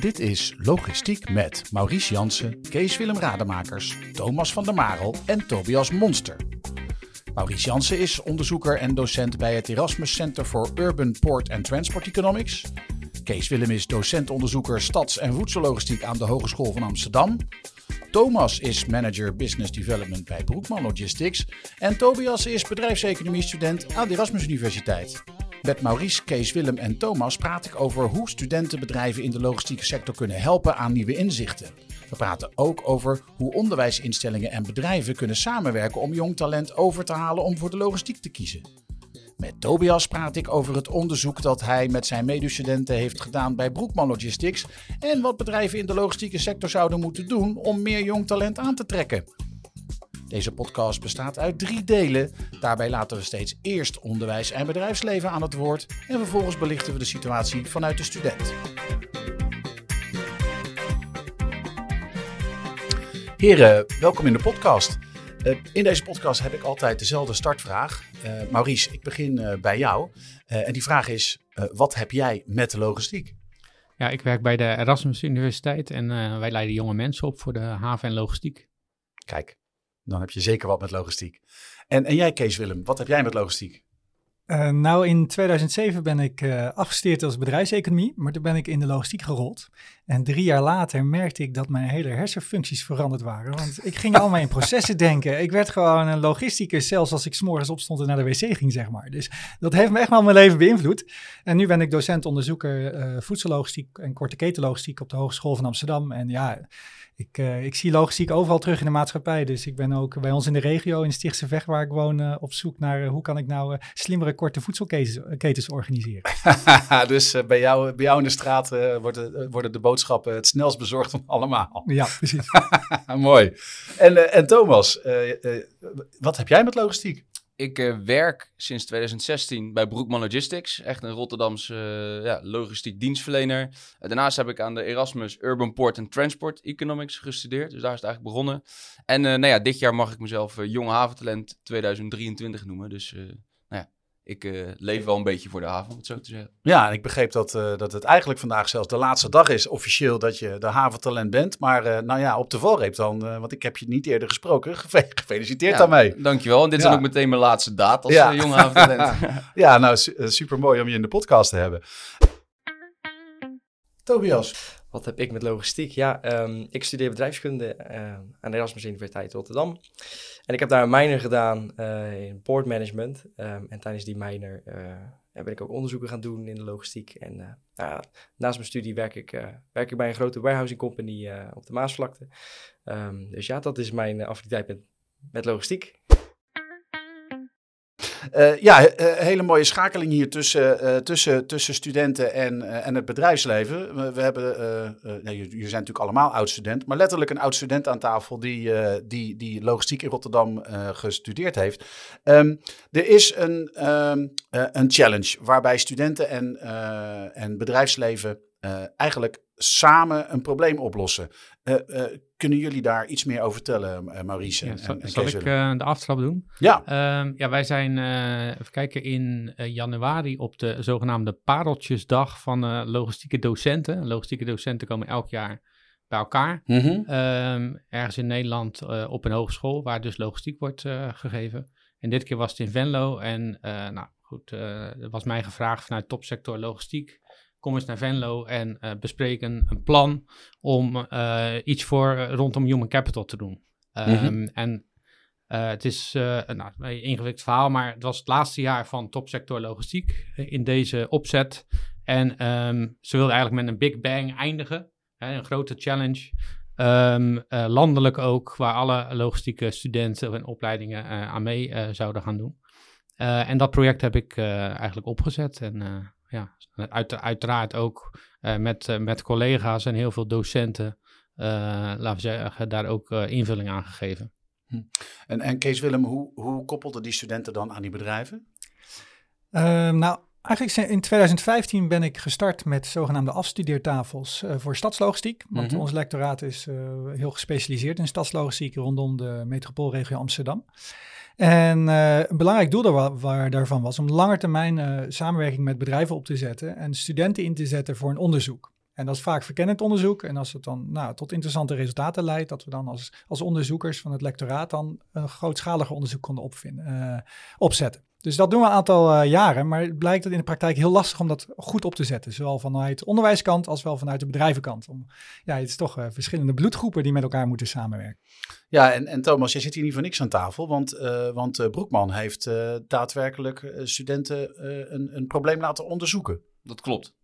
Dit is Logistiek met Maurice Jansen, Kees Willem Rademakers, Thomas van der Marel en Tobias Monster. Maurice Jansen is onderzoeker en docent bij het Erasmus Center for Urban Port and Transport Economics. Kees Willem is docent-onderzoeker stads- en voedsellogistiek aan de Hogeschool van Amsterdam. Thomas is manager business development bij Broekman Logistics. En Tobias is bedrijfseconomie-student aan de Erasmus Universiteit. Met Maurice, Kees, Willem en Thomas praat ik over hoe studenten bedrijven in de logistieke sector kunnen helpen aan nieuwe inzichten. We praten ook over hoe onderwijsinstellingen en bedrijven kunnen samenwerken om jong talent over te halen om voor de logistiek te kiezen. Met Tobias praat ik over het onderzoek dat hij met zijn medestudenten heeft gedaan bij Broekman Logistics en wat bedrijven in de logistieke sector zouden moeten doen om meer jong talent aan te trekken. Deze podcast bestaat uit drie delen. Daarbij laten we steeds eerst onderwijs en bedrijfsleven aan het woord en vervolgens belichten we de situatie vanuit de student. Heren, welkom in de podcast. Uh, in deze podcast heb ik altijd dezelfde startvraag. Uh, Maurice, ik begin uh, bij jou. en die vraag is: wat heb jij met de logistiek? Ja, ik werk bij de Erasmus Universiteit en wij leiden jonge mensen op voor de haven en logistiek. Kijk, dan heb je zeker wat met logistiek. En, en jij, Kees Willem, wat heb jij met logistiek? Uh, nou, in 2007 ben ik uh, afgestudeerd als bedrijfseconomie, maar toen ben ik in de logistiek gerold. En drie jaar later merkte ik dat mijn hele hersenfuncties veranderd waren. Want ik ging allemaal in processen denken. Ik werd gewoon een logisticus, zelfs als ik s'morgens opstond en naar de wc ging, zeg maar. Dus dat heeft me echt wel mijn leven beïnvloed. En nu ben ik docent-onderzoeker uh, voedsellogistiek en korte ketenlogistiek op de Hogeschool van Amsterdam. En ja, ik, uh, ik zie logistiek overal terug in de maatschappij. Dus ik ben ook bij ons in de regio, in Stichtse Vecht, waar ik woon, uh, op zoek naar uh, hoe kan ik nou slimmere korte voedselketens organiseren. dus bij, jou, bij jou in de straat worden, worden de boodschappen het snelst bezorgd van allemaal. Ja, precies. Mooi. En, en Thomas, wat heb jij met logistiek? Ik uh, werk sinds 2016 bij Broekman Logistics, echt een Rotterdamse uh, ja, logistiek dienstverlener. Daarnaast heb ik aan de Erasmus Urban Port and Transport Economics gestudeerd, dus daar is het eigenlijk begonnen. En nou ja, dit jaar mag ik mezelf Jong Haventalent 2023 noemen, dus ik uh, leef wel een beetje voor de haven, om het zo te zeggen. Ja, en ik begreep dat, uh, dat het eigenlijk vandaag zelfs de laatste dag is officieel dat je de haventalent bent. Maar uh, nou ja, op de valreep dan, want ik heb je niet eerder gesproken. Gefeliciteerd ja, daarmee. Dankjewel. En dit ja. is dan ook meteen mijn laatste daad als ja. jong haventalent. ja, nou su super mooi om je in de podcast te hebben. Tobias. Wat heb ik met logistiek? Ja, um, ik studeer bedrijfskunde aan de Erasmus Universiteit Rotterdam. En ik heb daar een minor gedaan uh, in boardmanagement. Um, en tijdens die minor uh, ben ik ook onderzoeken gaan doen in de logistiek. En nou, naast mijn studie werk ik, werk ik bij een grote warehousing company op de Maasvlakte. Um, dus ja, dat is mijn affiniteit met, met logistiek. Uh, ja, uh, hele mooie schakeling hier tussen, uh, tussen, tussen studenten en, en het bedrijfsleven. We, hebben, nou, jullie zijn natuurlijk allemaal oud-student, maar letterlijk een oud-student aan tafel die, die, die logistiek in Rotterdam gestudeerd heeft. Um, er is een, um, een challenge waarbij studenten en, en bedrijfsleven eigenlijk samen een probleem oplossen. Uh, uh, kunnen jullie daar iets meer over vertellen, uh, Maurice? Ja, en, zal, en zal ik de aftrap doen? Ja. Ehm, ja, wij zijn, even kijken, in januari op de zogenaamde Pareltjesdag van logistieke docenten. Logistieke docenten komen elk jaar bij elkaar. Mm -hmm. um, ergens in Nederland op een hogeschool, waar dus logistiek wordt gegeven. En dit keer was het in Venlo. En nou goed, er was mij gevraagd vanuit topsector logistiek kom eens naar Venlo en uh, bespreek een, een, plan om uh, iets voor uh, rondom human capital te doen. Um, mm -hmm. En het is nou, een ingewikkeld verhaal, maar het was het laatste jaar van topsector logistiek in deze opzet. En um, ze wilden eigenlijk met een big bang eindigen, hè, een grote challenge. Um, landelijk ook, waar alle logistieke studenten en opleidingen aan mee zouden gaan doen. en dat project heb ik eigenlijk opgezet en ja, uit, uiteraard ook uh, met, uh, met collega's en heel veel docenten, uh, laten we zeggen, daar ook invulling aan gegeven. Hm. En, en Kees Willem, hoe, hoe koppelden die studenten dan aan die bedrijven? Ehm, nou, eigenlijk in 2015 ben ik gestart met zogenaamde afstudeertafels voor stadslogistiek. Want mm -hmm. ons lectoraat is heel gespecialiseerd in stadslogistiek rondom de metropoolregio Amsterdam. En uh, een belangrijk doel waar, daarvan was om lange termijn uh, samenwerking met bedrijven op te zetten en studenten in te zetten voor een onderzoek. En dat is vaak verkennend onderzoek. En als het dan nou, tot interessante resultaten leidt, dat we dan als, als onderzoekers van het lectoraat dan een grootschaliger onderzoek konden opvinden, uh, opzetten. Dus dat doen we een aantal uh, jaren, maar het blijkt dat in de praktijk heel lastig om dat goed op te zetten. Zowel vanuit de onderwijskant als wel vanuit de bedrijvenkant. Om, ja, het is toch uh, verschillende bloedgroepen die met elkaar moeten samenwerken. Ja, en, en Thomas, jij zit hier niet voor niks aan tafel, want, uh, want Broekman heeft daadwerkelijk studenten een, een probleem laten onderzoeken. Dat klopt.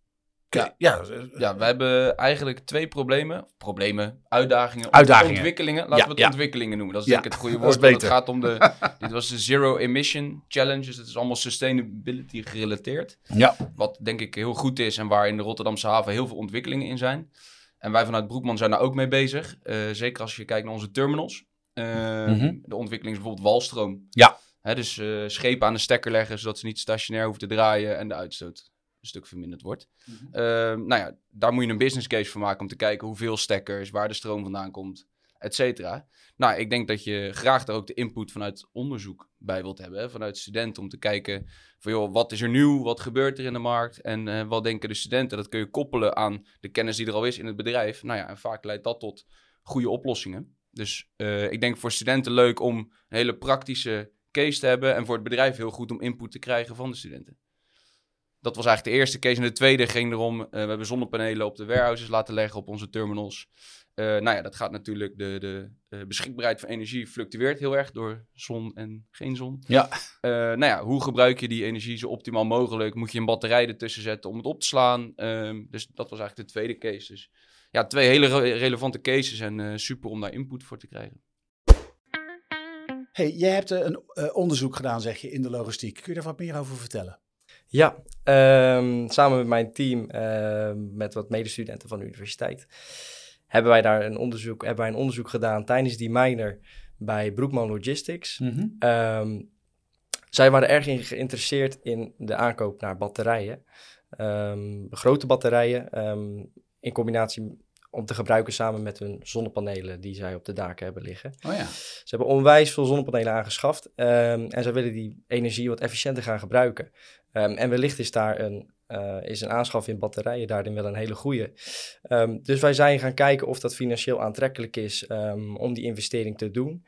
Ja, ja, ja, we hebben eigenlijk twee problemen. Problemen, uitdagingen, uitdagingen. ontwikkelingen. Laten we het ontwikkelingen noemen. Dat is denk ik het goede woord. Het gaat om de. dit was de Zero Emission Challenge. Dus het is allemaal sustainability gerelateerd. Ja. Wat denk ik heel goed is en waar in de Rotterdamse haven heel veel ontwikkelingen in zijn. En wij vanuit Broekman zijn daar ook mee bezig. Uh, zeker als je kijkt naar onze terminals. Uh, mm -hmm. De ontwikkeling is bijvoorbeeld walstroom. Ja. Hè, dus uh, schepen aan de stekker leggen, zodat ze niet stationair hoeven te draaien en de uitstoot een stuk verminderd wordt. Mm -hmm. uh, nou ja, daar moet je een business case van maken om te kijken hoeveel stekkers, waar de stroom vandaan komt, et cetera. Nou, ik denk dat je graag daar ook de input vanuit onderzoek bij wilt hebben, hè, vanuit studenten, om te kijken van joh, wat is er nieuw, wat gebeurt er in de markt en uh, wat denken de studenten. Dat kun je koppelen aan de kennis die er al is in het bedrijf. Nou ja, en vaak leidt dat tot goede oplossingen. Dus uh, ik denk voor studenten leuk om een hele praktische case te hebben en voor het bedrijf heel goed om input te krijgen van de studenten. Dat was eigenlijk de eerste case. En de tweede ging erom, uh, we hebben zonnepanelen op de warehouses laten leggen op onze terminals. Uh, nou ja, dat gaat natuurlijk, de, de uh, beschikbaarheid van energie fluctueert heel erg door zon en geen zon. Ja. nou ja, hoe gebruik je die energie zo optimaal mogelijk? Moet je een batterij ertussen zetten om het op te slaan? Ehm, dus dat was eigenlijk de tweede case. Dus ja, twee hele re relevante cases en super om daar input voor te krijgen. Hey, jij hebt een onderzoek gedaan, zeg je, in de logistiek. Kun je daar wat meer over vertellen? Ja, um, samen met mijn team, uh, met wat medestudenten van de universiteit, hebben wij daar een onderzoek, hebben wij een onderzoek gedaan tijdens die minor bij Broekman Logistics. Mm -hmm. um, zij waren erg in geïnteresseerd in de aankoop naar batterijen. Um, grote batterijen in combinatie om te gebruiken samen met hun zonnepanelen die zij op de daken hebben liggen. Oh ja. Ze hebben onwijs veel zonnepanelen aangeschaft um, en zij willen die energie wat efficiënter gaan gebruiken. Um, en wellicht is daar een, uh, is een aanschaf in batterijen daarin wel een hele goede. Um, dus wij zijn gaan kijken of dat financieel aantrekkelijk is om die investering te doen.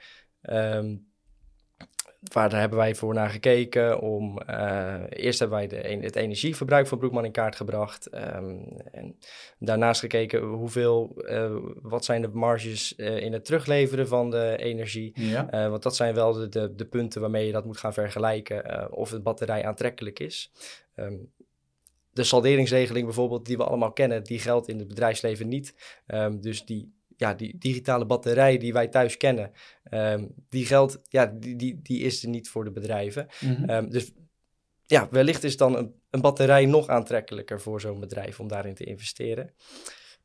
Waar daar hebben wij voor naar gekeken. Om, uh, eerst hebben wij de, het energieverbruik van Broekman in kaart gebracht. Um, en daarnaast gekeken hoeveel, uh, wat zijn de marges uh, in het terugleveren van de energie. Ja. want dat zijn wel de, de, de, punten waarmee je dat moet gaan vergelijken. of de batterij aantrekkelijk is. Um, de salderingsregeling bijvoorbeeld, die we allemaal kennen, die geldt in het bedrijfsleven niet. Um, dus die ja, die digitale batterij die wij thuis kennen, um, die geldt, ja, die, die, die is er niet voor de bedrijven. Mm -hmm. um, dus ja, wellicht is dan een, een batterij nog aantrekkelijker voor zo'n bedrijf om daarin te investeren.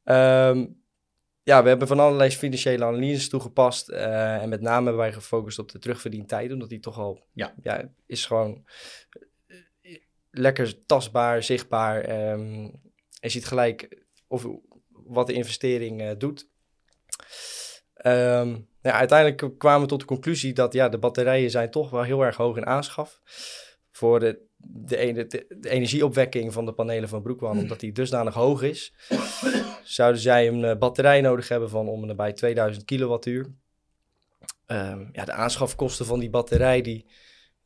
Um, ja, we hebben van allerlei financiële analyses toegepast. Uh, en met name hebben wij gefocust op de terugverdientijd, omdat die toch al, ja, ja is gewoon lekker tastbaar, zichtbaar. je ziet gelijk of, wat de investering uh, doet. Um, ja, uiteindelijk kwamen we tot de conclusie dat ja, de batterijen zijn toch wel heel erg hoog in aanschaf. Voor de, de, de, de energieopwekking van de panelen van Broekwan, omdat die dusdanig hoog is, zouden zij een uh, batterij nodig hebben van om en nabij 2000 kilowattuur. Um, ja, de aanschafkosten van die batterij, die,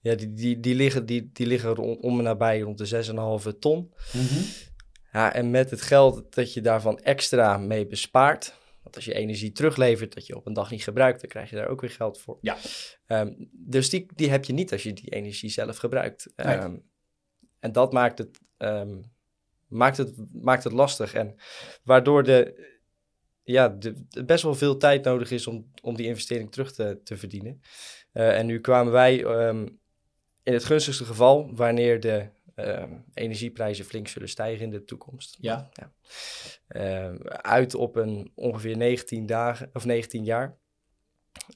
ja, die, die, die liggen, die, die liggen om, om en nabij rond de 6,5 ton. Mm -hmm. ja, en met het geld dat je daarvan extra mee bespaart, als je energie teruglevert dat je op een dag niet gebruikt, dan krijg je daar ook weer geld voor. Ja. Um, dus die, die heb je niet als je die energie zelf gebruikt. Nee. Um, en dat maakt het, um, maakt, het, maakt het lastig. En waardoor de, ja, de, de best wel veel tijd nodig is om, om die investering terug te, te verdienen. Uh, en nu kwamen wij in het gunstigste geval, wanneer de uh, energieprijzen flink zullen stijgen in de toekomst. Ja. ja. Uh, uit op een ongeveer 19 dagen of 19 jaar.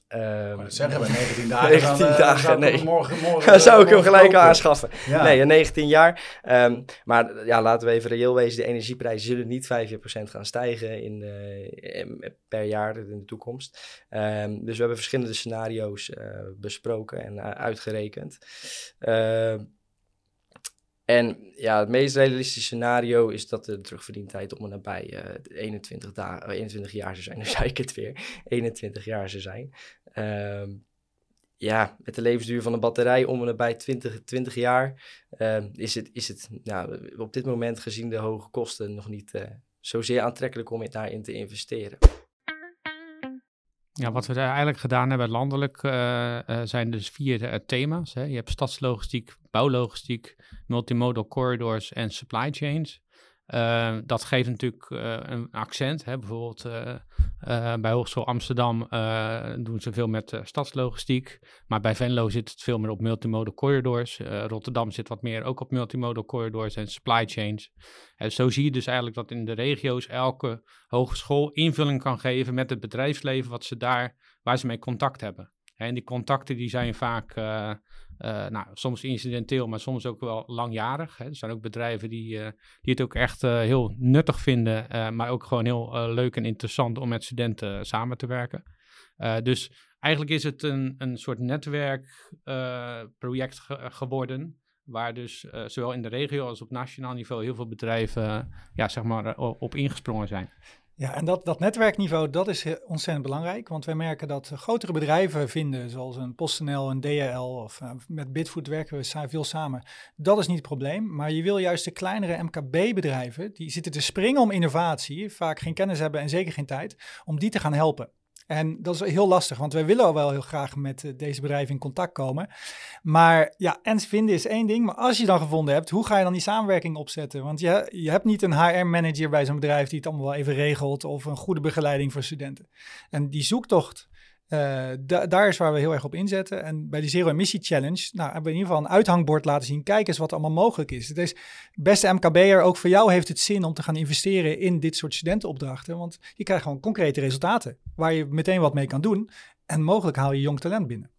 Um, maar zeggen we 19 dagen. 19 dan, uh, dagen, nee. Morgen, morgen, zou ik hem gelijk aanschaffen. Ja. Nee, 19 jaar. Um, maar ja, laten we even reëel wezen. De energieprijzen zullen niet 5% gaan stijgen in, uh, per jaar in de toekomst. Um, dus we hebben verschillende scenario's uh, besproken en uitgerekend. En ja, het meest realistische scenario is dat de terugverdientijd om en nabij uh, 21, dagen, 21 jaar zou zijn. Dan zei ik het weer. 21 jaar zou zijn. Ehm, ja, met de levensduur van een batterij om en nabij 20, 20 jaar uh, is het, is het nou, op dit moment gezien de hoge kosten nog niet uh, zozeer aantrekkelijk om daarin te investeren. Ja, wat we eigenlijk gedaan hebben landelijk uh, uh, zijn dus vier thema's. Hè. Je hebt stadslogistiek, bouwlogistiek, multimodal corridors en supply chains. Uh, dat geeft natuurlijk uh, een accent. Hè? Bijvoorbeeld uh, bij Hogeschool Amsterdam doen ze veel met stadslogistiek. Maar bij Venlo zit het veel meer op multimodal corridors. Rotterdam zit wat meer ook op multimodal corridors en supply chains. En zo zie je dus eigenlijk dat in de regio's elke hogeschool invulling kan geven met het bedrijfsleven wat ze daar, waar ze mee contact hebben. En die contacten die zijn vaak uh, nou, soms incidenteel, maar soms ook wel langjarig. Hè. Er zijn ook bedrijven die, uh, die het ook echt uh, heel nuttig vinden, maar ook gewoon heel leuk en interessant om met studenten samen te werken. dus eigenlijk is het een, een soort netwerkproject ge geworden, waar dus zowel in de regio als op nationaal niveau heel veel bedrijven ja, zeg maar, op ingesprongen zijn. Ja, en dat, dat netwerkniveau, dat is ontzettend belangrijk. Want wij merken dat grotere bedrijven vinden, zoals een PostNL, een DHL of uh, met Bitfood werken we veel samen. Dat is niet het probleem. Maar je wil juist de kleinere MKB-bedrijven, die zitten te springen om innovatie, vaak geen kennis hebben en zeker geen tijd, om die te gaan helpen. En dat is heel lastig, want wij willen al wel heel graag met eh, deze bedrijven in contact komen. Maar ja, en vinden is één ding. Maar als je dan gevonden hebt, hoe ga je dan die samenwerking opzetten? Want je, je hebt niet een HR-manager bij zo'n bedrijf die het allemaal wel even regelt. Of een goede begeleiding voor studenten. En die zoektocht uh, daar is waar we heel erg op inzetten. En bij die Zero Emissie Challenge nou, hebben we in ieder geval een uithangbord laten zien. Kijk eens wat allemaal mogelijk is. Het is beste MKB'er, ook voor jou heeft het zin om te gaan investeren in dit soort studentenopdrachten. Want je krijgt gewoon concrete resultaten waar je meteen wat mee kan doen. En mogelijk haal je jong talent binnen.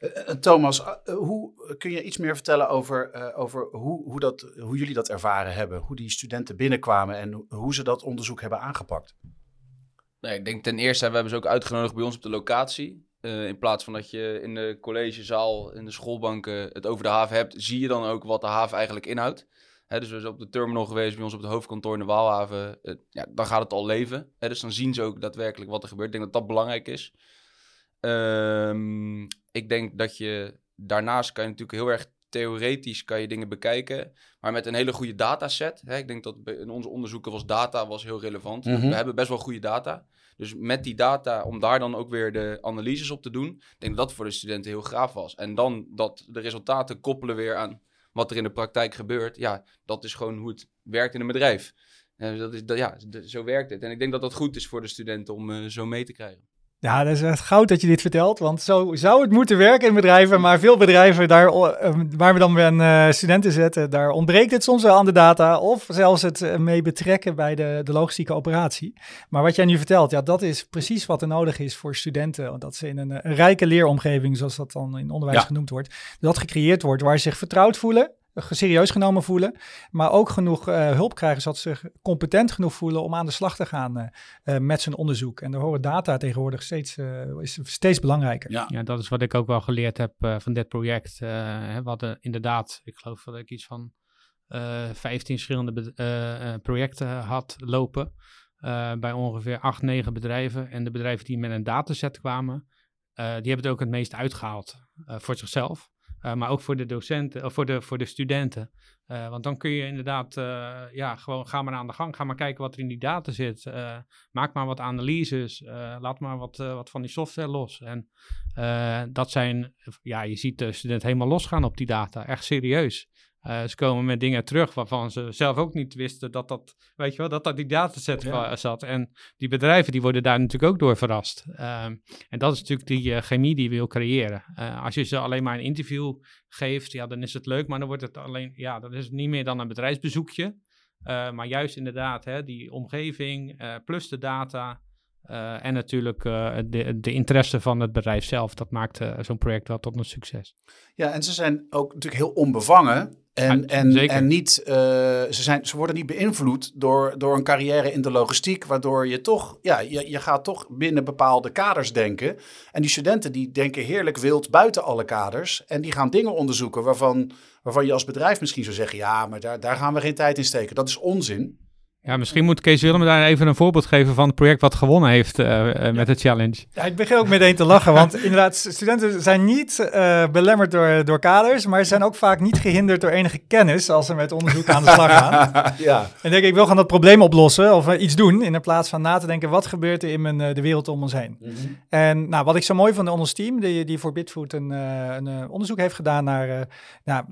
Uh, Thomas, uh, hoe kun je iets meer vertellen over, over hoe, hoe, dat, hoe jullie dat ervaren hebben? Hoe die studenten binnenkwamen en hoe ze dat onderzoek hebben aangepakt? Nee, ik denk ten eerste, we hebben ze ook uitgenodigd bij ons op de locatie. Uh, in plaats van dat je in de collegezaal, in de schoolbanken het over de haven hebt, zie je dan ook wat de haven eigenlijk inhoudt. Dus we zijn op de terminal geweest, bij ons op het hoofdkantoor in de Waalhaven. Ja, dan gaat het al leven. Dus dan zien ze ook daadwerkelijk wat er gebeurt. Ik denk dat dat belangrijk is. Um, ik denk dat je daarnaast kan je natuurlijk heel erg theoretisch kan je dingen bekijken, maar met een hele goede dataset. Hè, ik denk dat in onze onderzoeken was data was heel relevant. Mm -hmm. We hebben best wel goede data. Dus met die data, om daar dan ook weer de analyses op te doen, ik denk dat dat voor de studenten heel gaaf was. En dan dat de resultaten koppelen weer aan wat er in de praktijk gebeurt. Ja, dat is gewoon hoe het werkt in een bedrijf. En dat is, dat, ja, zo werkt het. En ik denk dat dat goed is voor de studenten om uh, zo mee te krijgen. Ja, dat is echt goud dat je dit vertelt, want zo zou het moeten werken in bedrijven, maar veel bedrijven daar, waar we dan weer studenten zetten, daar ontbreekt het soms wel aan de data of zelfs het mee betrekken bij de, de logistieke operatie. Maar wat jij nu vertelt, ja, dat is precies wat er nodig is voor studenten, dat ze in een, een rijke leeromgeving, zoals dat dan in onderwijs ja. genoemd wordt, dat gecreëerd wordt waar ze zich vertrouwd voelen, serieus genomen voelen, maar ook genoeg uh, hulp krijgen zodat ze zich competent genoeg voelen om aan de slag te gaan uh, uh, met zijn onderzoek. En daar horen data tegenwoordig steeds, is steeds belangrijker. Ja. ja, dat is wat ik ook wel geleerd heb van dit project. we hadden inderdaad, ik geloof dat ik iets van 15 verschillende projecten had lopen bij ongeveer 8, 9 bedrijven. En de bedrijven die met een dataset kwamen, die hebben het ook het meest uitgehaald voor zichzelf. Uh, maar ook voor de docenten, of voor de, voor de studenten. Uh, want dan kun je inderdaad, ja, gewoon ga maar aan de gang. Ga maar kijken wat er in die data zit. maak maar wat analyses. laat maar wat, wat van die software los. En dat zijn, ja, je ziet de student helemaal losgaan op die data. Echt serieus. Uh, ze komen met dingen terug waarvan ze zelf ook niet wisten dat dat, weet je wel, dat dat die dataset ja. zat. En die bedrijven die worden daar natuurlijk ook door verrast. Um, en dat is natuurlijk die uh, chemie die je wil creëren. Uh, als je ze alleen maar een interview geeft, ja, dan is het leuk, maar dan wordt het alleen, ja, dan is het niet meer dan een bedrijfsbezoekje. maar juist inderdaad, hè, die omgeving plus de data. en natuurlijk de, de interesse van het bedrijf zelf. Dat maakt zo'n project wel tot een succes. Ja, en ze zijn ook natuurlijk heel onbevangen. En, en, en niet, uh, ze, zijn, ze worden niet beïnvloed door, door een carrière in de logistiek, waardoor je toch, ja, je, je gaat toch binnen bepaalde kaders denken. En die studenten die denken heerlijk wild buiten alle kaders. En die gaan dingen onderzoeken waarvan, waarvan je als bedrijf misschien zou zeggen, ja, maar daar, daar gaan we geen tijd in steken. Dat is onzin. Ja, misschien moet Kees Willem daar even een voorbeeld geven van het project wat gewonnen heeft uh, met de challenge. Ja, ik begin ook meteen te lachen, want inderdaad, studenten zijn niet uh, belemmerd door, door kaders, maar ze zijn ook vaak niet gehinderd door enige kennis als ze met onderzoek aan de slag gaan. ja. En denk ik, wil gaan dat probleem oplossen of iets doen, in plaats van na te denken, wat gebeurt er in mijn, de wereld om ons heen? Mm -hmm. En nou, wat ik zo mooi vond ons team, die, die voor Bitfood een, een onderzoek heeft gedaan naar... nou,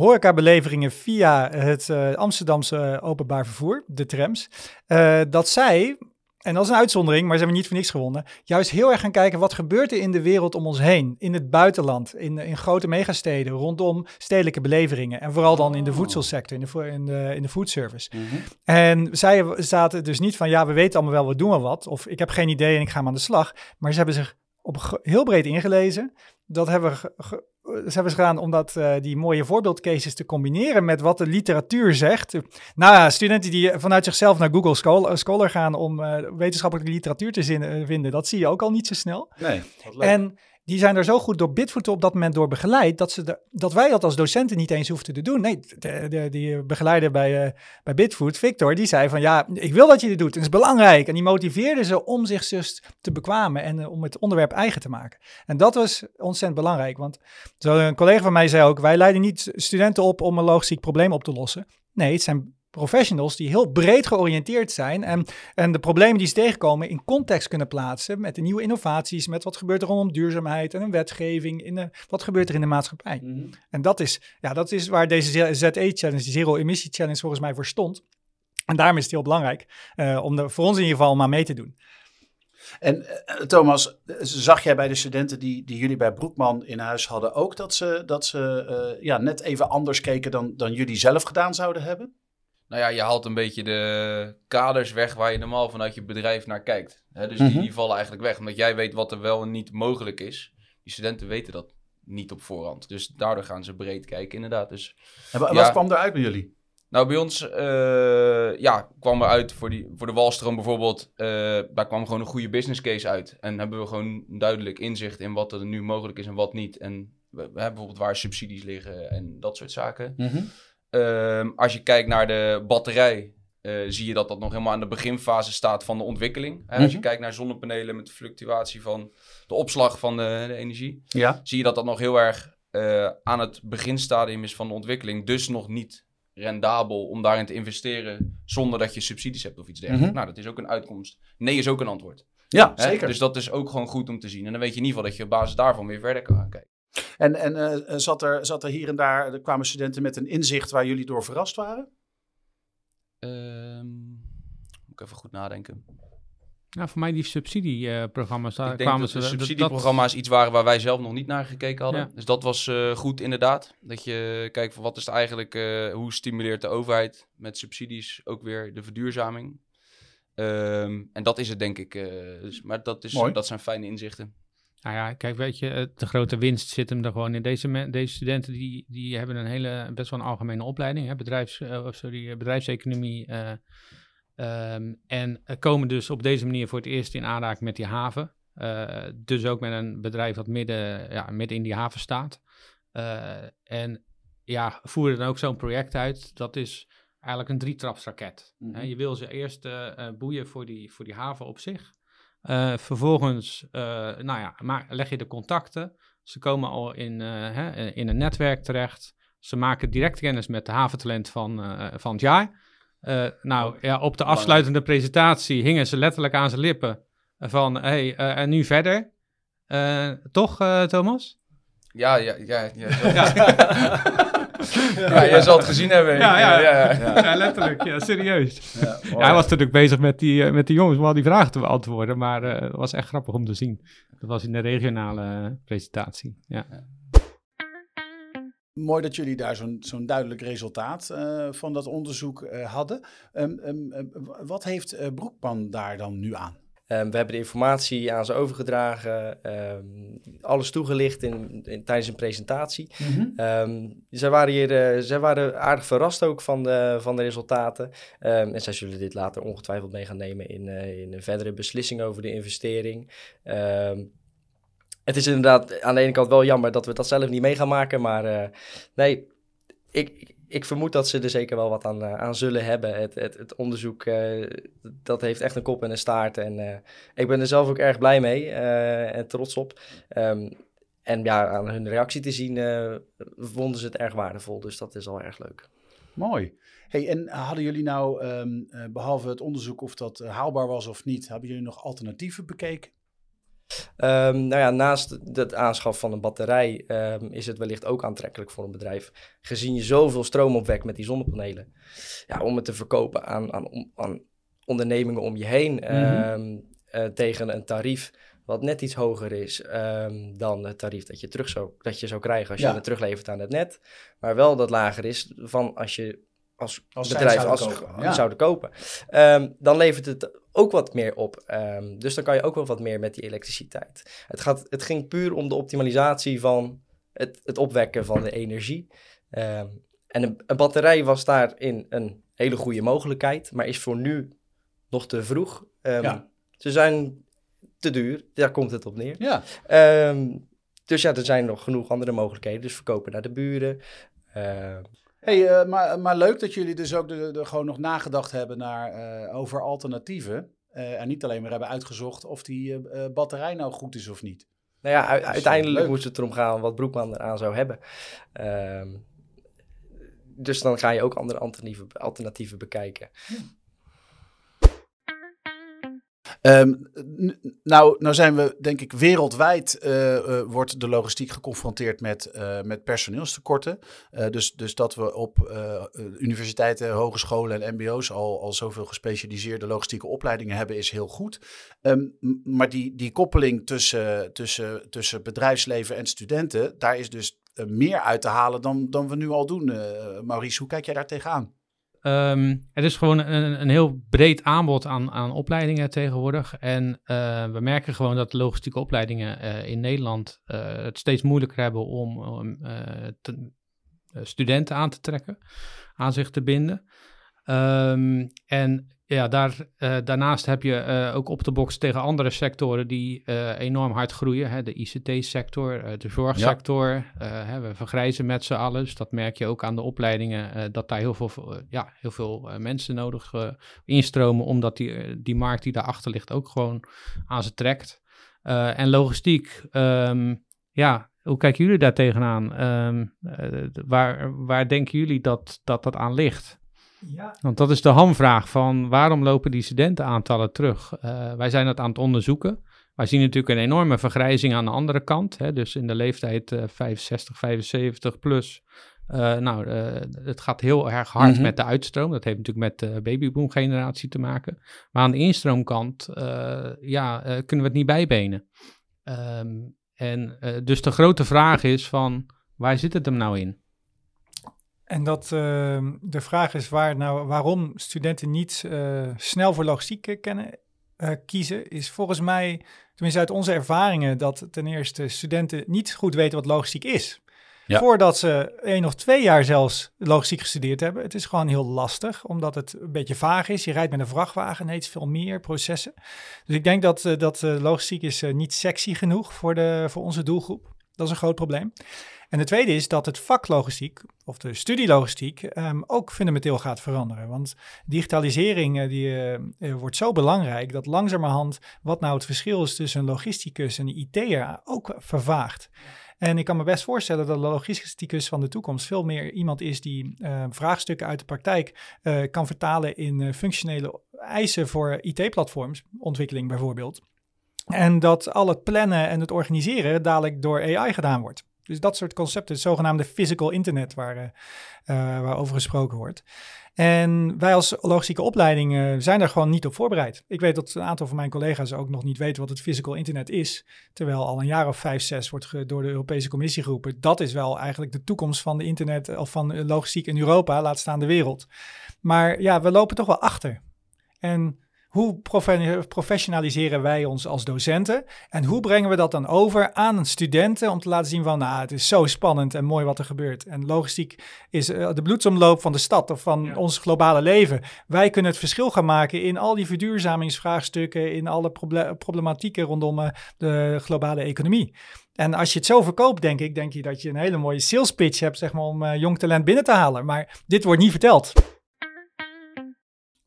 horecabeleveringen via het uh, Amsterdamse openbaar vervoer, de trams, uh, dat zij, en dat is een uitzondering, maar ze hebben niet voor niks gewonnen, juist heel erg gaan kijken wat gebeurt er in de wereld om ons heen, in het buitenland, in, in grote megasteden, rondom stedelijke beleveringen en vooral dan in de oh. voedselsector, in de, in de, in de foodservice. Mm -hmm. En zij zaten dus niet van, ja, we weten allemaal wel, we doen wel wat, of ik heb geen idee en ik ga maar aan de slag, maar ze hebben zich op heel breed ingelezen. Dat hebben we ze hebben ze gedaan om dat, uh, die mooie voorbeeldcases te combineren met wat de literatuur zegt. Nou ja, studenten die vanuit zichzelf naar Google Scholar, Scholar gaan om uh, wetenschappelijke literatuur te zin, vinden, dat zie je ook al niet zo snel. Nee, En die zijn er zo goed door Bitfoot op dat moment door begeleid, dat, ze dat wij dat als docenten niet eens hoefden te doen. Nee, de, die begeleider bij, uh, bij Bitfoot, Victor, die zei van ja, ik wil dat je dit doet, het is belangrijk. En die motiveerde ze om zich dus te bekwamen en uh, om het onderwerp eigen te maken. En dat was ontzettend belangrijk, want zo een collega van mij zei ook, wij leiden niet studenten op om een logistiek probleem op te lossen. Nee, het zijn professionals die heel breed georiënteerd zijn en, en de problemen die ze tegenkomen in context kunnen plaatsen met de nieuwe innovaties, met wat gebeurt er rondom duurzaamheid en een wetgeving, in de, wat gebeurt er in de maatschappij. Mm -hmm. En dat is, ja, dat is waar deze ZE-challenge, die Zero Emissie Challenge volgens mij voor stond. En daarom is het heel belangrijk uh, om er voor ons in ieder geval maar mee te doen. En uh, Thomas, zag jij bij de studenten die, die jullie bij Broekman in huis hadden ook dat ze, dat ze uh, ja, net even anders keken dan, dan jullie zelf gedaan zouden hebben? Nou ja, je haalt een beetje de kaders weg waar je normaal vanuit je bedrijf naar kijkt. Hè, dus die, Mhm. die vallen eigenlijk weg, omdat jij weet wat er wel en niet mogelijk is. Die studenten weten dat niet op voorhand. Dus daardoor gaan ze breed kijken, inderdaad. Dus, En Ja. wat kwam eruit bij jullie? nou, bij ons eh, ja, kwam eruit voor, die, voor de Walstroom bijvoorbeeld, eh, daar kwam gewoon een goede business case uit. En hebben we gewoon duidelijk inzicht in wat er nu mogelijk is en wat niet. En we, we hebben bijvoorbeeld waar subsidies liggen en dat soort zaken. Ehm, als je kijkt naar de batterij, eh, zie je dat dat nog helemaal aan de beginfase staat van de ontwikkeling. Hè, Als je Mhm. kijkt naar zonnepanelen met de fluctuatie van de opslag van de, de energie, Ja. zie je dat dat nog heel erg eh, aan het beginstadium is van de ontwikkeling. Dus nog niet rendabel om daarin te investeren zonder dat je subsidies hebt of iets dergelijks. Mhm. Nou, dat is ook een uitkomst. Nee is ook een antwoord. Ja, Hè? zeker. Dus dat is ook gewoon goed om te zien. En dan weet je in ieder geval dat je op basis daarvan weer verder kan gaan kijken. En, en eh, zat, er, zat er hier en daar, er kwamen studenten met een inzicht waar jullie door verrast waren? Ehm, moet ik even goed nadenken. Nou, voor mij die subsidieprogramma's, daar ik denk kwamen dat de ze... dat- subsidieprogramma's iets waren waar wij zelf nog niet naar gekeken hadden. Ja. Dus dat was eh, goed inderdaad. Dat je kijkt van wat is het eigenlijk, eh, hoe stimuleert de overheid met subsidies ook weer de verduurzaming. Ehm, en dat is het denk ik. eh, dus, maar dat, is, Mooi. dat zijn fijne inzichten. Nou ja, kijk, weet je, de grote winst zit hem er gewoon in. Deze, deze studenten die, die hebben een hele, best wel een algemene opleiding, hè, bedrijfs, of sorry, eh, bedrijfseconomie. eh, ehm, en komen dus op deze manier voor het eerst in aanraking met die haven. Dus ook met een bedrijf dat midden, ja, midden in die haven staat. En ja, voeren dan ook zo'n project uit. Dat is eigenlijk een drietrapsraket. Hè, je wil ze eerst boeien voor die, voor die haven op zich. Eh, vervolgens eh, nou ja, maar leg je de contacten. Ze komen al in, eh, hè, in een netwerk terecht. Ze maken direct kennis met de haventalent van, van het jaar. Nou ja, op de afsluitende presentatie hingen ze letterlijk aan zijn lippen. Van, hé, hey, en nu verder? Toch, Thomas? Ja, ja, ja. Ja, ja. jij zal het gezien hebben. Ja, ja. ja, ja. Ja, letterlijk. Ja, serieus. Ja, Ja, hij was natuurlijk bezig met die, eh, met die jongens om al die vragen te beantwoorden. Maar eh, het was echt grappig om te zien. Dat was in de regionale eh, presentatie. Ja. Mooi dat jullie daar zo'n zo'n duidelijk resultaat eh, van dat onderzoek eh, hadden. Ehm, ehm, ehm, wat heeft eh, Broekman daar dan nu aan? Ehm, we hebben de informatie aan ze overgedragen, ehm, alles toegelicht in, in, tijdens een presentatie. Mm zij, waren hier, uh, zij waren aardig verrast ook van de, van de resultaten. en zij zullen dit later ongetwijfeld mee gaan nemen in, in een verdere beslissing over de investering. het is inderdaad aan de ene kant wel jammer dat we dat zelf niet mee gaan maken, maar nee, ik, ik vermoed dat ze er zeker wel wat aan, eh, aan zullen hebben. Het, het, het onderzoek, uh, dat heeft echt een kop en een staart. En uh, ik ben er zelf ook erg blij mee en trots op. Um, en ja, aan hun reactie te zien, vonden ze het erg waardevol. Dus dat is al erg leuk. Mooi. Hey, en hadden jullie nou, um, behalve het onderzoek of dat haalbaar was of niet, hebben jullie nog alternatieven bekeken? Um, nou ja, naast het aanschaf van een batterij um, is het wellicht ook aantrekkelijk voor een bedrijf. Gezien je zoveel stroom opwekt met die zonnepanelen. Ja, om het te verkopen aan, aan, aan ondernemingen om je heen mm tegen een tarief wat net iets hoger is dan het tarief dat je, terug zou, dat je zou krijgen als je het teruglevert aan het net. Maar wel dat lager is van als je als, als bedrijf zouden als, kopen. zouden kopen. Um, dan levert het ook wat meer op. Um, dus dan kan je ook wel wat meer met die elektriciteit. Het, gaat, het ging puur om de optimalisatie van het, het opwekken van de energie. Um, en een, een, batterij was daarin een hele goede mogelijkheid, maar is voor nu nog te vroeg. Ja. Ze zijn te duur, daar komt het op neer. Ja. dus ja, er zijn nog genoeg andere mogelijkheden. Dus verkopen naar de buren. Uh, Hey, uh, maar, maar leuk dat jullie dus ook de, de, gewoon nog nagedacht hebben naar, uh, over alternatieven. Uh, en niet alleen maar hebben uitgezocht of die batterij nou goed is of niet. Nou ja, uiteindelijk moest het erom gaan wat Broekman eraan zou hebben. Ehm, dus dan ga je ook andere alternatieven, alternatieven bekijken. Um, nou, nou zijn we, denk ik, wereldwijd uh, uh, wordt de logistiek geconfronteerd met, uh, met personeelstekorten. dus, dus dat we op universiteiten, hogescholen en mbo's al, al zoveel gespecialiseerde logistieke opleidingen hebben, is heel goed. Um, maar die, die koppeling tussen, tussen, tussen bedrijfsleven en studenten, daar is dus meer uit te halen dan, dan we nu al doen. Maurice, hoe kijk jij daar tegenaan? Um, er is gewoon een, een, heel breed aanbod aan, aan opleidingen tegenwoordig. En uh, we merken gewoon dat logistieke opleidingen uh, in Nederland uh, het steeds moeilijker hebben om, om te, studenten aan te trekken, aan zich te binden. Um, en ja, daar, uh, daarnaast heb je uh, ook op de box tegen andere sectoren die uh, enorm hard groeien. Hè? De ICT-sector, de zorgsector. Hè, we vergrijzen met z'n allen. Dus dat merk je ook aan de opleidingen. dat daar heel veel, ja, heel veel mensen nodig instromen. Omdat die, die markt die daarachter ligt ook gewoon aan ze trekt. en logistiek, um, ja, hoe kijken jullie daar tegenaan? Um, waar, waar denken jullie dat dat, dat aan ligt? Ja. Want dat is de hamvraag van waarom lopen die studentenaantallen terug? Uh, wij zijn dat aan het onderzoeken. Wij zien natuurlijk een enorme vergrijzing aan de andere kant. Hè, dus in de leeftijd uh, 65, 75 plus. Uh, nou, uh, het gaat heel erg hard mm met de uitstroom. Dat heeft natuurlijk met de babyboom-generatie te maken. Maar aan de instroomkant, ja, kunnen we het niet bijbenen. Um, en dus de grote vraag is van, waar zit het hem nou in? En dat uh, de vraag is waar, nou, waarom studenten niet uh, snel voor logistiek kennen, uh, kiezen, is volgens mij, tenminste uit onze ervaringen, dat ten eerste studenten niet goed weten wat logistiek is. Ja. Voordat ze één of twee jaar zelfs logistiek gestudeerd hebben. Het is gewoon heel lastig, omdat het een beetje vaag is. Je rijdt met een vrachtwagen, is veel meer processen. Dus ik denk dat, dat logistiek is niet sexy genoeg voor, de, voor onze doelgroep. Dat is een groot probleem. En de tweede is dat het vak logistiek, of de studielogistiek, um, ook fundamenteel gaat veranderen. Want digitalisering uh, die, uh, wordt zo belangrijk dat langzamerhand wat nou het verschil is tussen een logisticus en een IT'er ook vervaagt. En ik kan me best voorstellen dat de logisticus van de toekomst veel meer iemand is die uh, vraagstukken uit de praktijk kan vertalen in functionele eisen voor IT-platforms, ontwikkeling bijvoorbeeld. En dat al het plannen en het organiseren dadelijk door AI gedaan wordt. Dus dat soort concepten, het zogenaamde physical internet waar, uh, waarover gesproken wordt. En wij als logistieke opleiding zijn daar gewoon niet op voorbereid. Ik weet dat een aantal van mijn collega's ook nog niet weten wat het physical internet is. Terwijl al een jaar of vijf, zes wordt door de Europese Commissie geroepen. Dat is wel eigenlijk de toekomst van de internet of van logistiek in Europa, laat staan de wereld. Maar ja, we lopen toch wel achter. En hoe professionaliseren wij ons als docenten? En hoe brengen we dat dan over aan studenten om te laten zien van, nou, het is zo spannend en mooi wat er gebeurt. En logistiek is eh, de bloedsomloop van de stad of van ons globale leven. Wij kunnen het verschil gaan maken in al die verduurzamingsvraagstukken, in alle problematieken rondom uh, de globale economie. En als je het zo verkoopt, denk ik, denk je dat je een hele mooie sales pitch hebt, zeg maar, om uh, jong talent binnen te halen. Maar dit wordt niet verteld.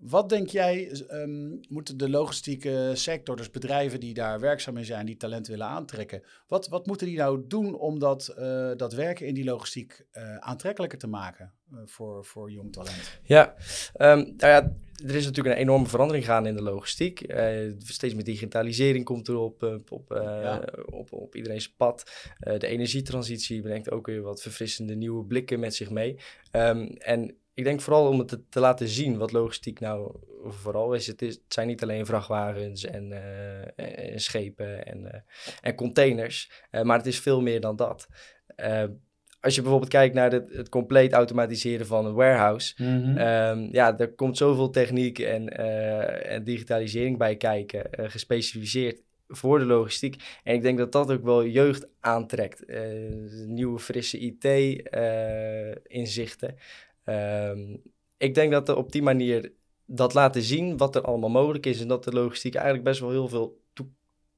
Wat denk jij, um, moeten de logistieke sector, dus bedrijven die daar werkzaam in zijn, die talent willen aantrekken, wat, wat moeten die nou doen om dat, uh, dat werken in die logistiek uh, aantrekkelijker te maken uh, voor, voor jong talent? Ja, um, nou ja, er is natuurlijk een enorme verandering gaan in de logistiek. steeds meer digitalisering komt er op, op, ja. op, op iedereen's pad. de energietransitie brengt ook weer wat verfrissende nieuwe blikken met zich mee. Um, en ik denk vooral om het te, te, laten zien wat logistiek nou vooral is. Het, is, het zijn niet alleen vrachtwagens en, uh, en schepen en, uh, en containers, uh, maar het is veel meer dan dat. als je bijvoorbeeld kijkt naar het, het compleet automatiseren van een warehouse, mm -hmm. um, ja, er komt zoveel techniek en, en digitalisering bij kijken, gespecialiseerd voor de logistiek. En ik denk dat dat ook wel jeugd aantrekt. nieuwe, frisse IT-inzichten. Um, ik denk dat er op die manier dat laten zien wat er allemaal mogelijk is en dat de logistiek eigenlijk best wel heel veel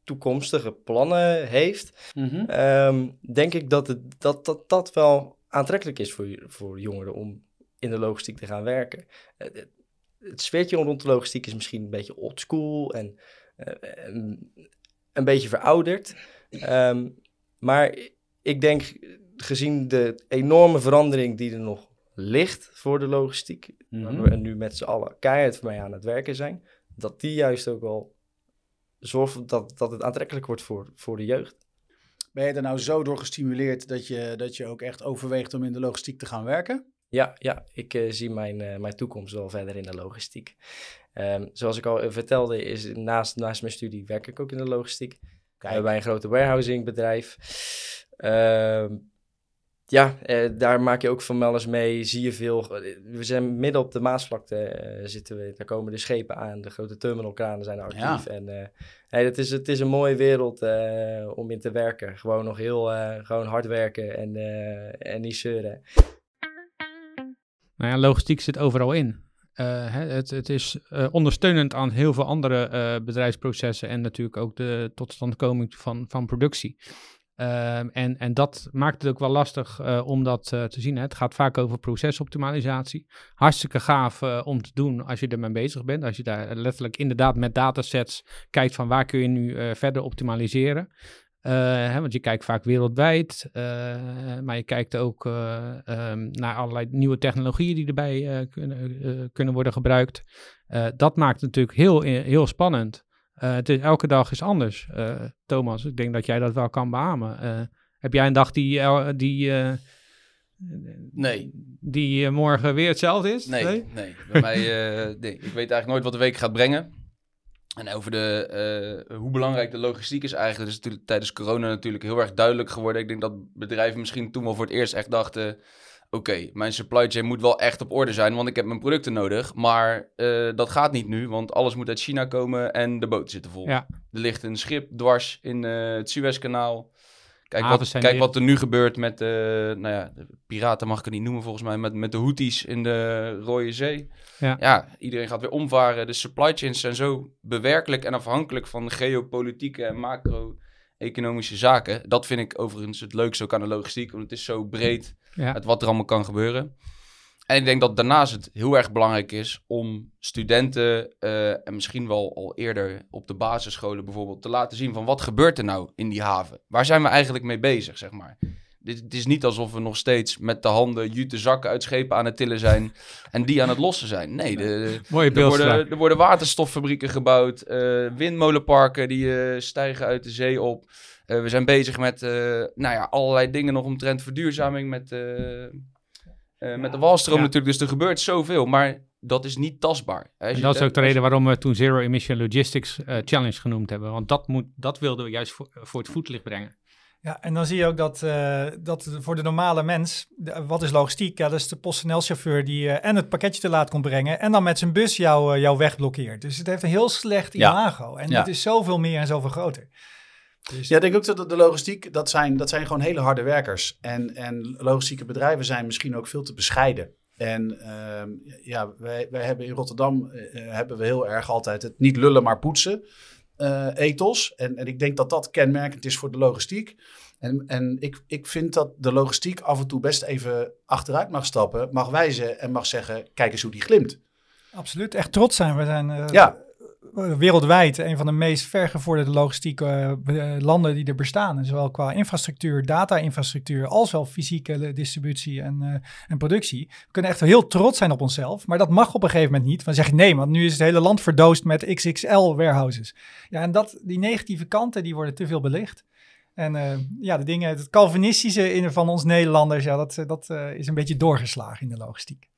toekomstige plannen heeft, mm -hmm. um, denk ik dat, het, dat, dat dat wel aantrekkelijk is voor, voor jongeren om in de logistiek te gaan werken. Het, het sfeertje rond de logistiek is misschien een beetje oldschool en, uh, en een beetje verouderd. Um, maar ik denk, gezien de enorme verandering die er nog ligt voor de logistiek, mm -hmm. waar we nu met z'n allen keihard mee aan het werken zijn, dat die juist ook wel zorgt dat, dat het aantrekkelijk wordt voor, voor de jeugd. Ben je er nou zo door gestimuleerd dat je, dat je ook echt overweegt om in de logistiek te gaan werken? Ja, ja ik uh, zie mijn, uh, mijn toekomst wel verder in de logistiek. Um, zoals ik al uh, vertelde, is naast, naast mijn studie werk ik ook in de logistiek. Kijk. bij een grote warehousingbedrijf. Uh, ja, eh, daar maak je ook van alles mee. Zie je veel. We zijn midden op de Maasvlakte uh, zitten we. Daar komen de schepen aan. De grote terminalkranen zijn actief. Ja. En hey, het, is, het is een mooie wereld om in te werken. Gewoon nog heel gewoon hard werken en, en niet zeuren. Nou ja, logistiek zit overal in. Hè, het, het is ondersteunend aan heel veel andere bedrijfsprocessen en natuurlijk ook de totstandkoming van, van productie. Um, en, en dat maakt het ook wel lastig uh, om dat uh, te zien. Hè. Het gaat vaak over procesoptimalisatie. Hartstikke gaaf uh, om te doen als je ermee bezig bent. Als je daar letterlijk inderdaad met datasets kijkt van waar kun je nu verder optimaliseren. Hè, want je kijkt vaak wereldwijd, maar je kijkt ook um, naar allerlei nieuwe technologieën die erbij kunnen, kunnen worden gebruikt. dat maakt het natuurlijk heel, heel spannend. Het is, elke dag is anders, uh, Thomas. Ik denk dat jij dat wel kan beamen. Uh, heb jij een dag die, die, nee. die morgen weer hetzelfde is? Nee, nee. nee. Bij mij, nee. Ik weet eigenlijk nooit wat de week gaat brengen. En over de, hoe belangrijk de logistiek is eigenlijk, dat is natuurlijk tijdens corona natuurlijk heel erg duidelijk geworden. Ik denk dat bedrijven misschien toen wel voor het eerst echt dachten oké, mijn supply chain moet wel echt op orde zijn, want ik heb mijn producten nodig. Maar uh, dat gaat niet nu, want alles moet uit China komen en de boten zitten vol. Ja. Er ligt een schip dwars in uh, het Suezkanaal. Kijk, wat, kijk wat er nu gebeurt met de, nou ja, de piraten mag ik het niet noemen volgens mij, met, met de Houthis in de Rode Zee. Ja. ja, iedereen gaat weer omvaren. De supply chains zijn zo bewerkelijk en afhankelijk van geopolitieke en macro-economische zaken. Dat vind ik overigens het leukste ook aan de logistiek, want het is zo breed ja. Het wat er allemaal kan gebeuren. En ik denk dat daarnaast het heel erg belangrijk is om studenten uh, en misschien wel al eerder op de basisscholen bijvoorbeeld te laten zien van wat gebeurt er nou in die haven? Waar zijn we eigenlijk mee bezig, zeg maar? Dit, het is niet alsof we nog steeds met de handen jute zakken uit schepen aan het tillen zijn en die aan het lossen zijn. Nee, de, Mooie er, worden, er worden waterstoffabrieken gebouwd, uh, windmolenparken die uh, stijgen uit de zee op. Uh, we zijn bezig met uh, nou ja, allerlei dingen nog omtrent verduurzaming met, uh, met de walstroom ja. natuurlijk. Dus er gebeurt zoveel, maar dat is niet tastbaar. En dat is ook de reden waarom we toen Zero Emission Logistics Challenge genoemd hebben. Want dat, moet, dat wilden we juist voor, voor het voetlicht brengen. Ja, en dan zie je ook dat, uh, dat voor de normale mens, wat is logistiek? Ja, dat is de PostNL-chauffeur die uh, en het pakketje te laat komt brengen en dan met zijn bus jou, uh, jouw weg blokkeert. Dus het heeft een heel slecht imago. Ja. En ja. het is zoveel meer en zoveel groter. Dus... Ja, ik denk ook dat de logistiek, dat zijn, dat zijn gewoon hele harde werkers. En, en logistieke bedrijven zijn misschien ook veel te bescheiden. En uh, ja, wij, wij hebben in Rotterdam hebben we heel erg altijd het niet lullen maar poetsen uh, ethos. En, en ik denk dat dat kenmerkend is voor de logistiek. En, en ik, ik vind dat de logistiek af en toe best even achteruit mag stappen, mag wijzen en mag zeggen: kijk eens hoe die glimt. Absoluut, echt trots zijn. We zijn uh, ja. Wereldwijd een van de meest vergevorderde logistieke uh, landen die er bestaan. Zowel qua infrastructuur, data-infrastructuur, als wel fysieke distributie en, uh, en productie. We kunnen echt heel trots zijn op onszelf, maar dat mag op een gegeven moment niet. Dan zeg je nee, want nu is het hele land verdoost met XXL warehouses. Ja, en dat, die negatieve kanten die worden te veel belicht. En uh, ja, de dingen, het Calvinistische in, van ons Nederlanders, ja, dat, dat is een beetje doorgeslagen in de logistiek.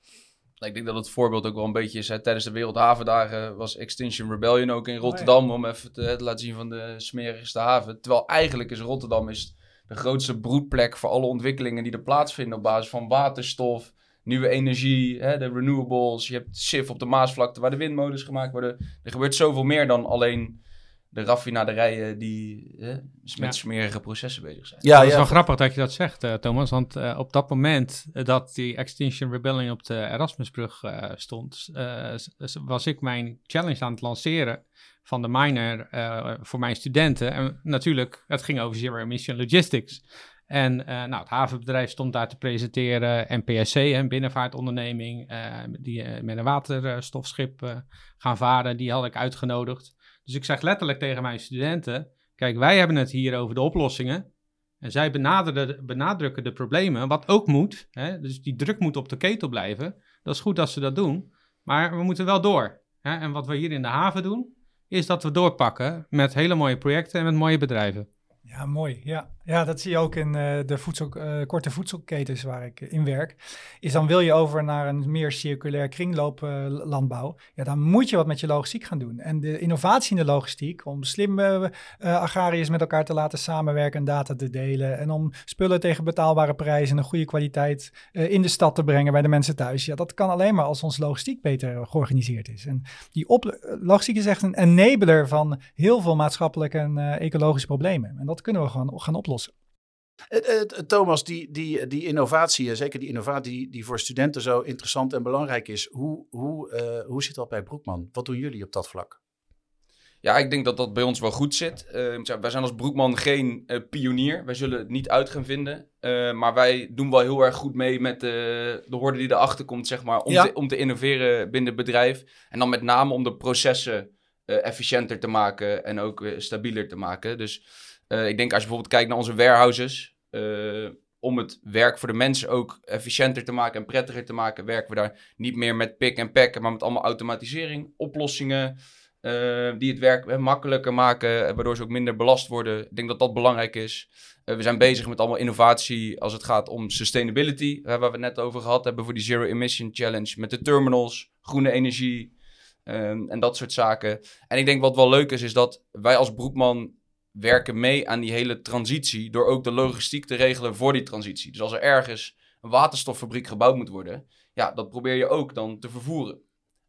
Ik denk dat het voorbeeld ook wel een beetje is. Hè, tijdens de Wereldhavendagen was Extinction Rebellion ook in Rotterdam. Oh, ja. Om even te, te, laten zien van de smerigste haven. Terwijl eigenlijk is Rotterdam is de grootste broedplek voor alle ontwikkelingen die er plaatsvinden op basis van waterstof, nieuwe energie, hè, de renewables. Je hebt SIF op de Maasvlakte waar de windmolens gemaakt worden. Er gebeurt zoveel meer dan alleen de raffinaderijen die met smerige processen bezig zijn. Ja, het is wel grappig dat je dat zegt, uh, Thomas. Want uh, op dat moment dat die Extinction Rebellion op de Erasmusbrug uh, stond, was ik mijn challenge aan het lanceren van de miner voor mijn studenten. En natuurlijk, het ging over Zero Emission Logistics. En nou, het havenbedrijf stond daar te presenteren. NPSC, een binnenvaartonderneming, die met een waterstofschip gaan varen, die had ik uitgenodigd. Dus ik zeg letterlijk tegen mijn studenten: kijk, wij hebben het hier over de oplossingen. En zij benadrukken de problemen, wat ook moet. Hè? Dus die druk moet op de ketel blijven. Dat is goed dat ze dat doen. Maar we moeten wel door. Hè? En wat we hier in de haven doen, is dat we doorpakken met hele mooie projecten en met mooie bedrijven. Ja, mooi. Ja, ja dat zie je ook in uh, de voedsel, uh, korte voedselketens waar ik in werk. Is dan wil je over naar een meer circulair kringlooplandbouw. Ja, dan moet je wat met je logistiek gaan doen. En de innovatie in de logistiek, om slim agrariërs met elkaar te laten samenwerken en data te delen. En om spullen tegen betaalbare prijzen en een goede kwaliteit in de stad te brengen bij de mensen thuis. Ja, dat kan alleen maar als ons logistiek beter georganiseerd is. En die op, logistiek is echt een enabler van heel veel maatschappelijke en ecologische problemen. En dat dat kunnen we gewoon gaan oplossen. Thomas, die, die, die innovatie, zeker die innovatie die voor studenten zo interessant en belangrijk is, hoe, hoe, uh, hoe zit dat bij Broekman? Wat doen jullie op dat vlak? Ja, ik denk dat dat bij ons wel goed zit. Uh, wij zijn als Broekman geen uh, pionier. Wij zullen het niet uit gaan vinden. Uh, maar wij doen wel heel erg goed mee met de, de horde die erachter komt, zeg maar, om, ja. te, om te innoveren binnen het bedrijf. En dan met name om de processen efficiënter te maken en ook stabieler te maken. Dus uh, ik denk als je bijvoorbeeld kijkt naar onze warehouses, uh, om het werk voor de mensen ook efficiënter te maken en prettiger te maken, werken we daar niet meer met pick en pack, maar met allemaal automatisering, oplossingen uh, die het werk makkelijker maken, waardoor ze ook minder belast worden. Ik denk dat dat belangrijk is. we zijn bezig met allemaal innovatie als het gaat om sustainability, waar we het net over gehad hebben voor die Zero Emission Challenge, met de terminals, groene energie. en dat soort zaken. En ik denk wat wel leuk is, is dat wij als Broekman werken mee aan die hele transitie door ook de logistiek te regelen voor die transitie. Dus als er ergens een waterstoffabriek gebouwd moet worden, ja, dat probeer je ook dan te vervoeren.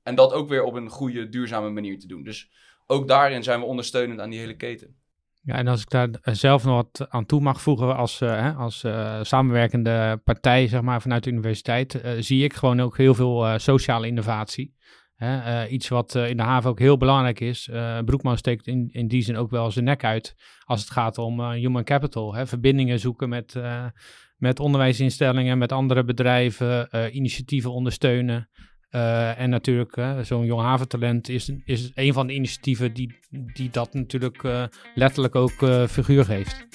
En dat ook weer op een goede, duurzame manier te doen. Dus ook daarin zijn we ondersteunend aan die hele keten. Ja, en als ik daar zelf nog wat aan toe mag voegen als, uh, als uh, samenwerkende partij, zeg maar, vanuit de universiteit, zie ik gewoon ook heel veel sociale innovatie. Hè, uh, iets wat uh, in de haven ook heel belangrijk is. Uh, Broekman steekt in, in die zin ook wel zijn nek uit als het gaat om human capital. Hè, verbindingen zoeken met, met onderwijsinstellingen, met andere bedrijven, initiatieven ondersteunen. en natuurlijk, zo'n jong haventalent is, is een van de initiatieven die, die dat natuurlijk letterlijk ook figuur geeft.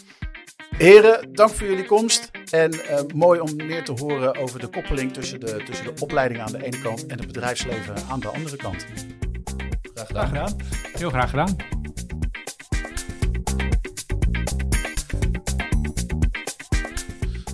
Heren, dank voor jullie komst. En uh, mooi om meer te horen over de koppeling tussen de, tussen de opleiding aan de ene kant en het bedrijfsleven aan de andere kant. Graag gedaan. Graag gedaan. Heel graag gedaan.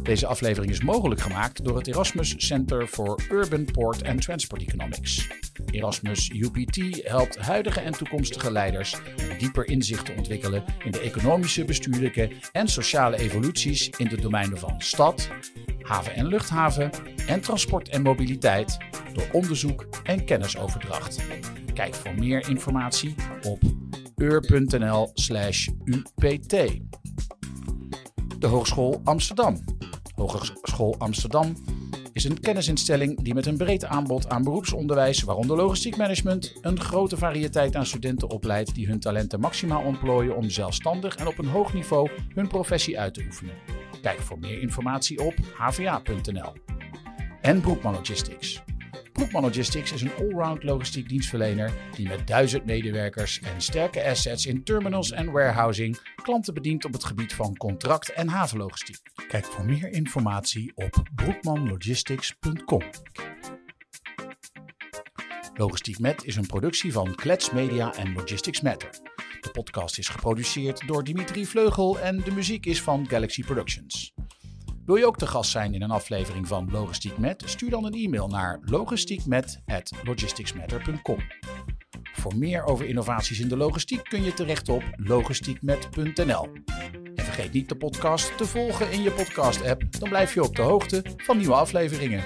Deze aflevering is mogelijk gemaakt door het Erasmus Center for Urban Port and Transport Economics. Erasmus UPT helpt huidige en toekomstige leiders dieper inzicht te ontwikkelen in de economische, bestuurlijke en sociale evoluties in de domeinen van stad, haven en luchthaven en transport en mobiliteit door onderzoek en kennisoverdracht. Kijk voor meer informatie op ur.nl/upt. De Hogeschool Amsterdam. Hogeschool Amsterdam is een kennisinstelling die met een breed aanbod aan beroepsonderwijs, waaronder logistiek management, een grote variëteit aan studenten opleidt die hun talenten maximaal ontplooien om zelfstandig en op een hoog niveau hun professie uit te oefenen. Kijk voor meer informatie op hva.nl. En Broekman Logistics. Broekman Logistics is een allround logistiek dienstverlener die met duizend medewerkers en sterke assets in terminals en warehousing klanten bedient op het gebied van contract- en havenlogistiek. Kijk voor meer informatie op broekmanlogistics.com. Logistiek Met is een productie van Klets Media en Logistics Matter. De podcast is geproduceerd door Dimitri Vleugel en de muziek is van Galaxy Productions. Wil je ook te gast zijn in een aflevering van Logistiek Met? Stuur dan een e-mail naar logistiekmet@logisticsmatter.com. Voor meer over innovaties in de logistiek kun je terecht op logistiekmet.nl. En vergeet niet de podcast te volgen in je podcast-app, dan blijf je op de hoogte van nieuwe afleveringen.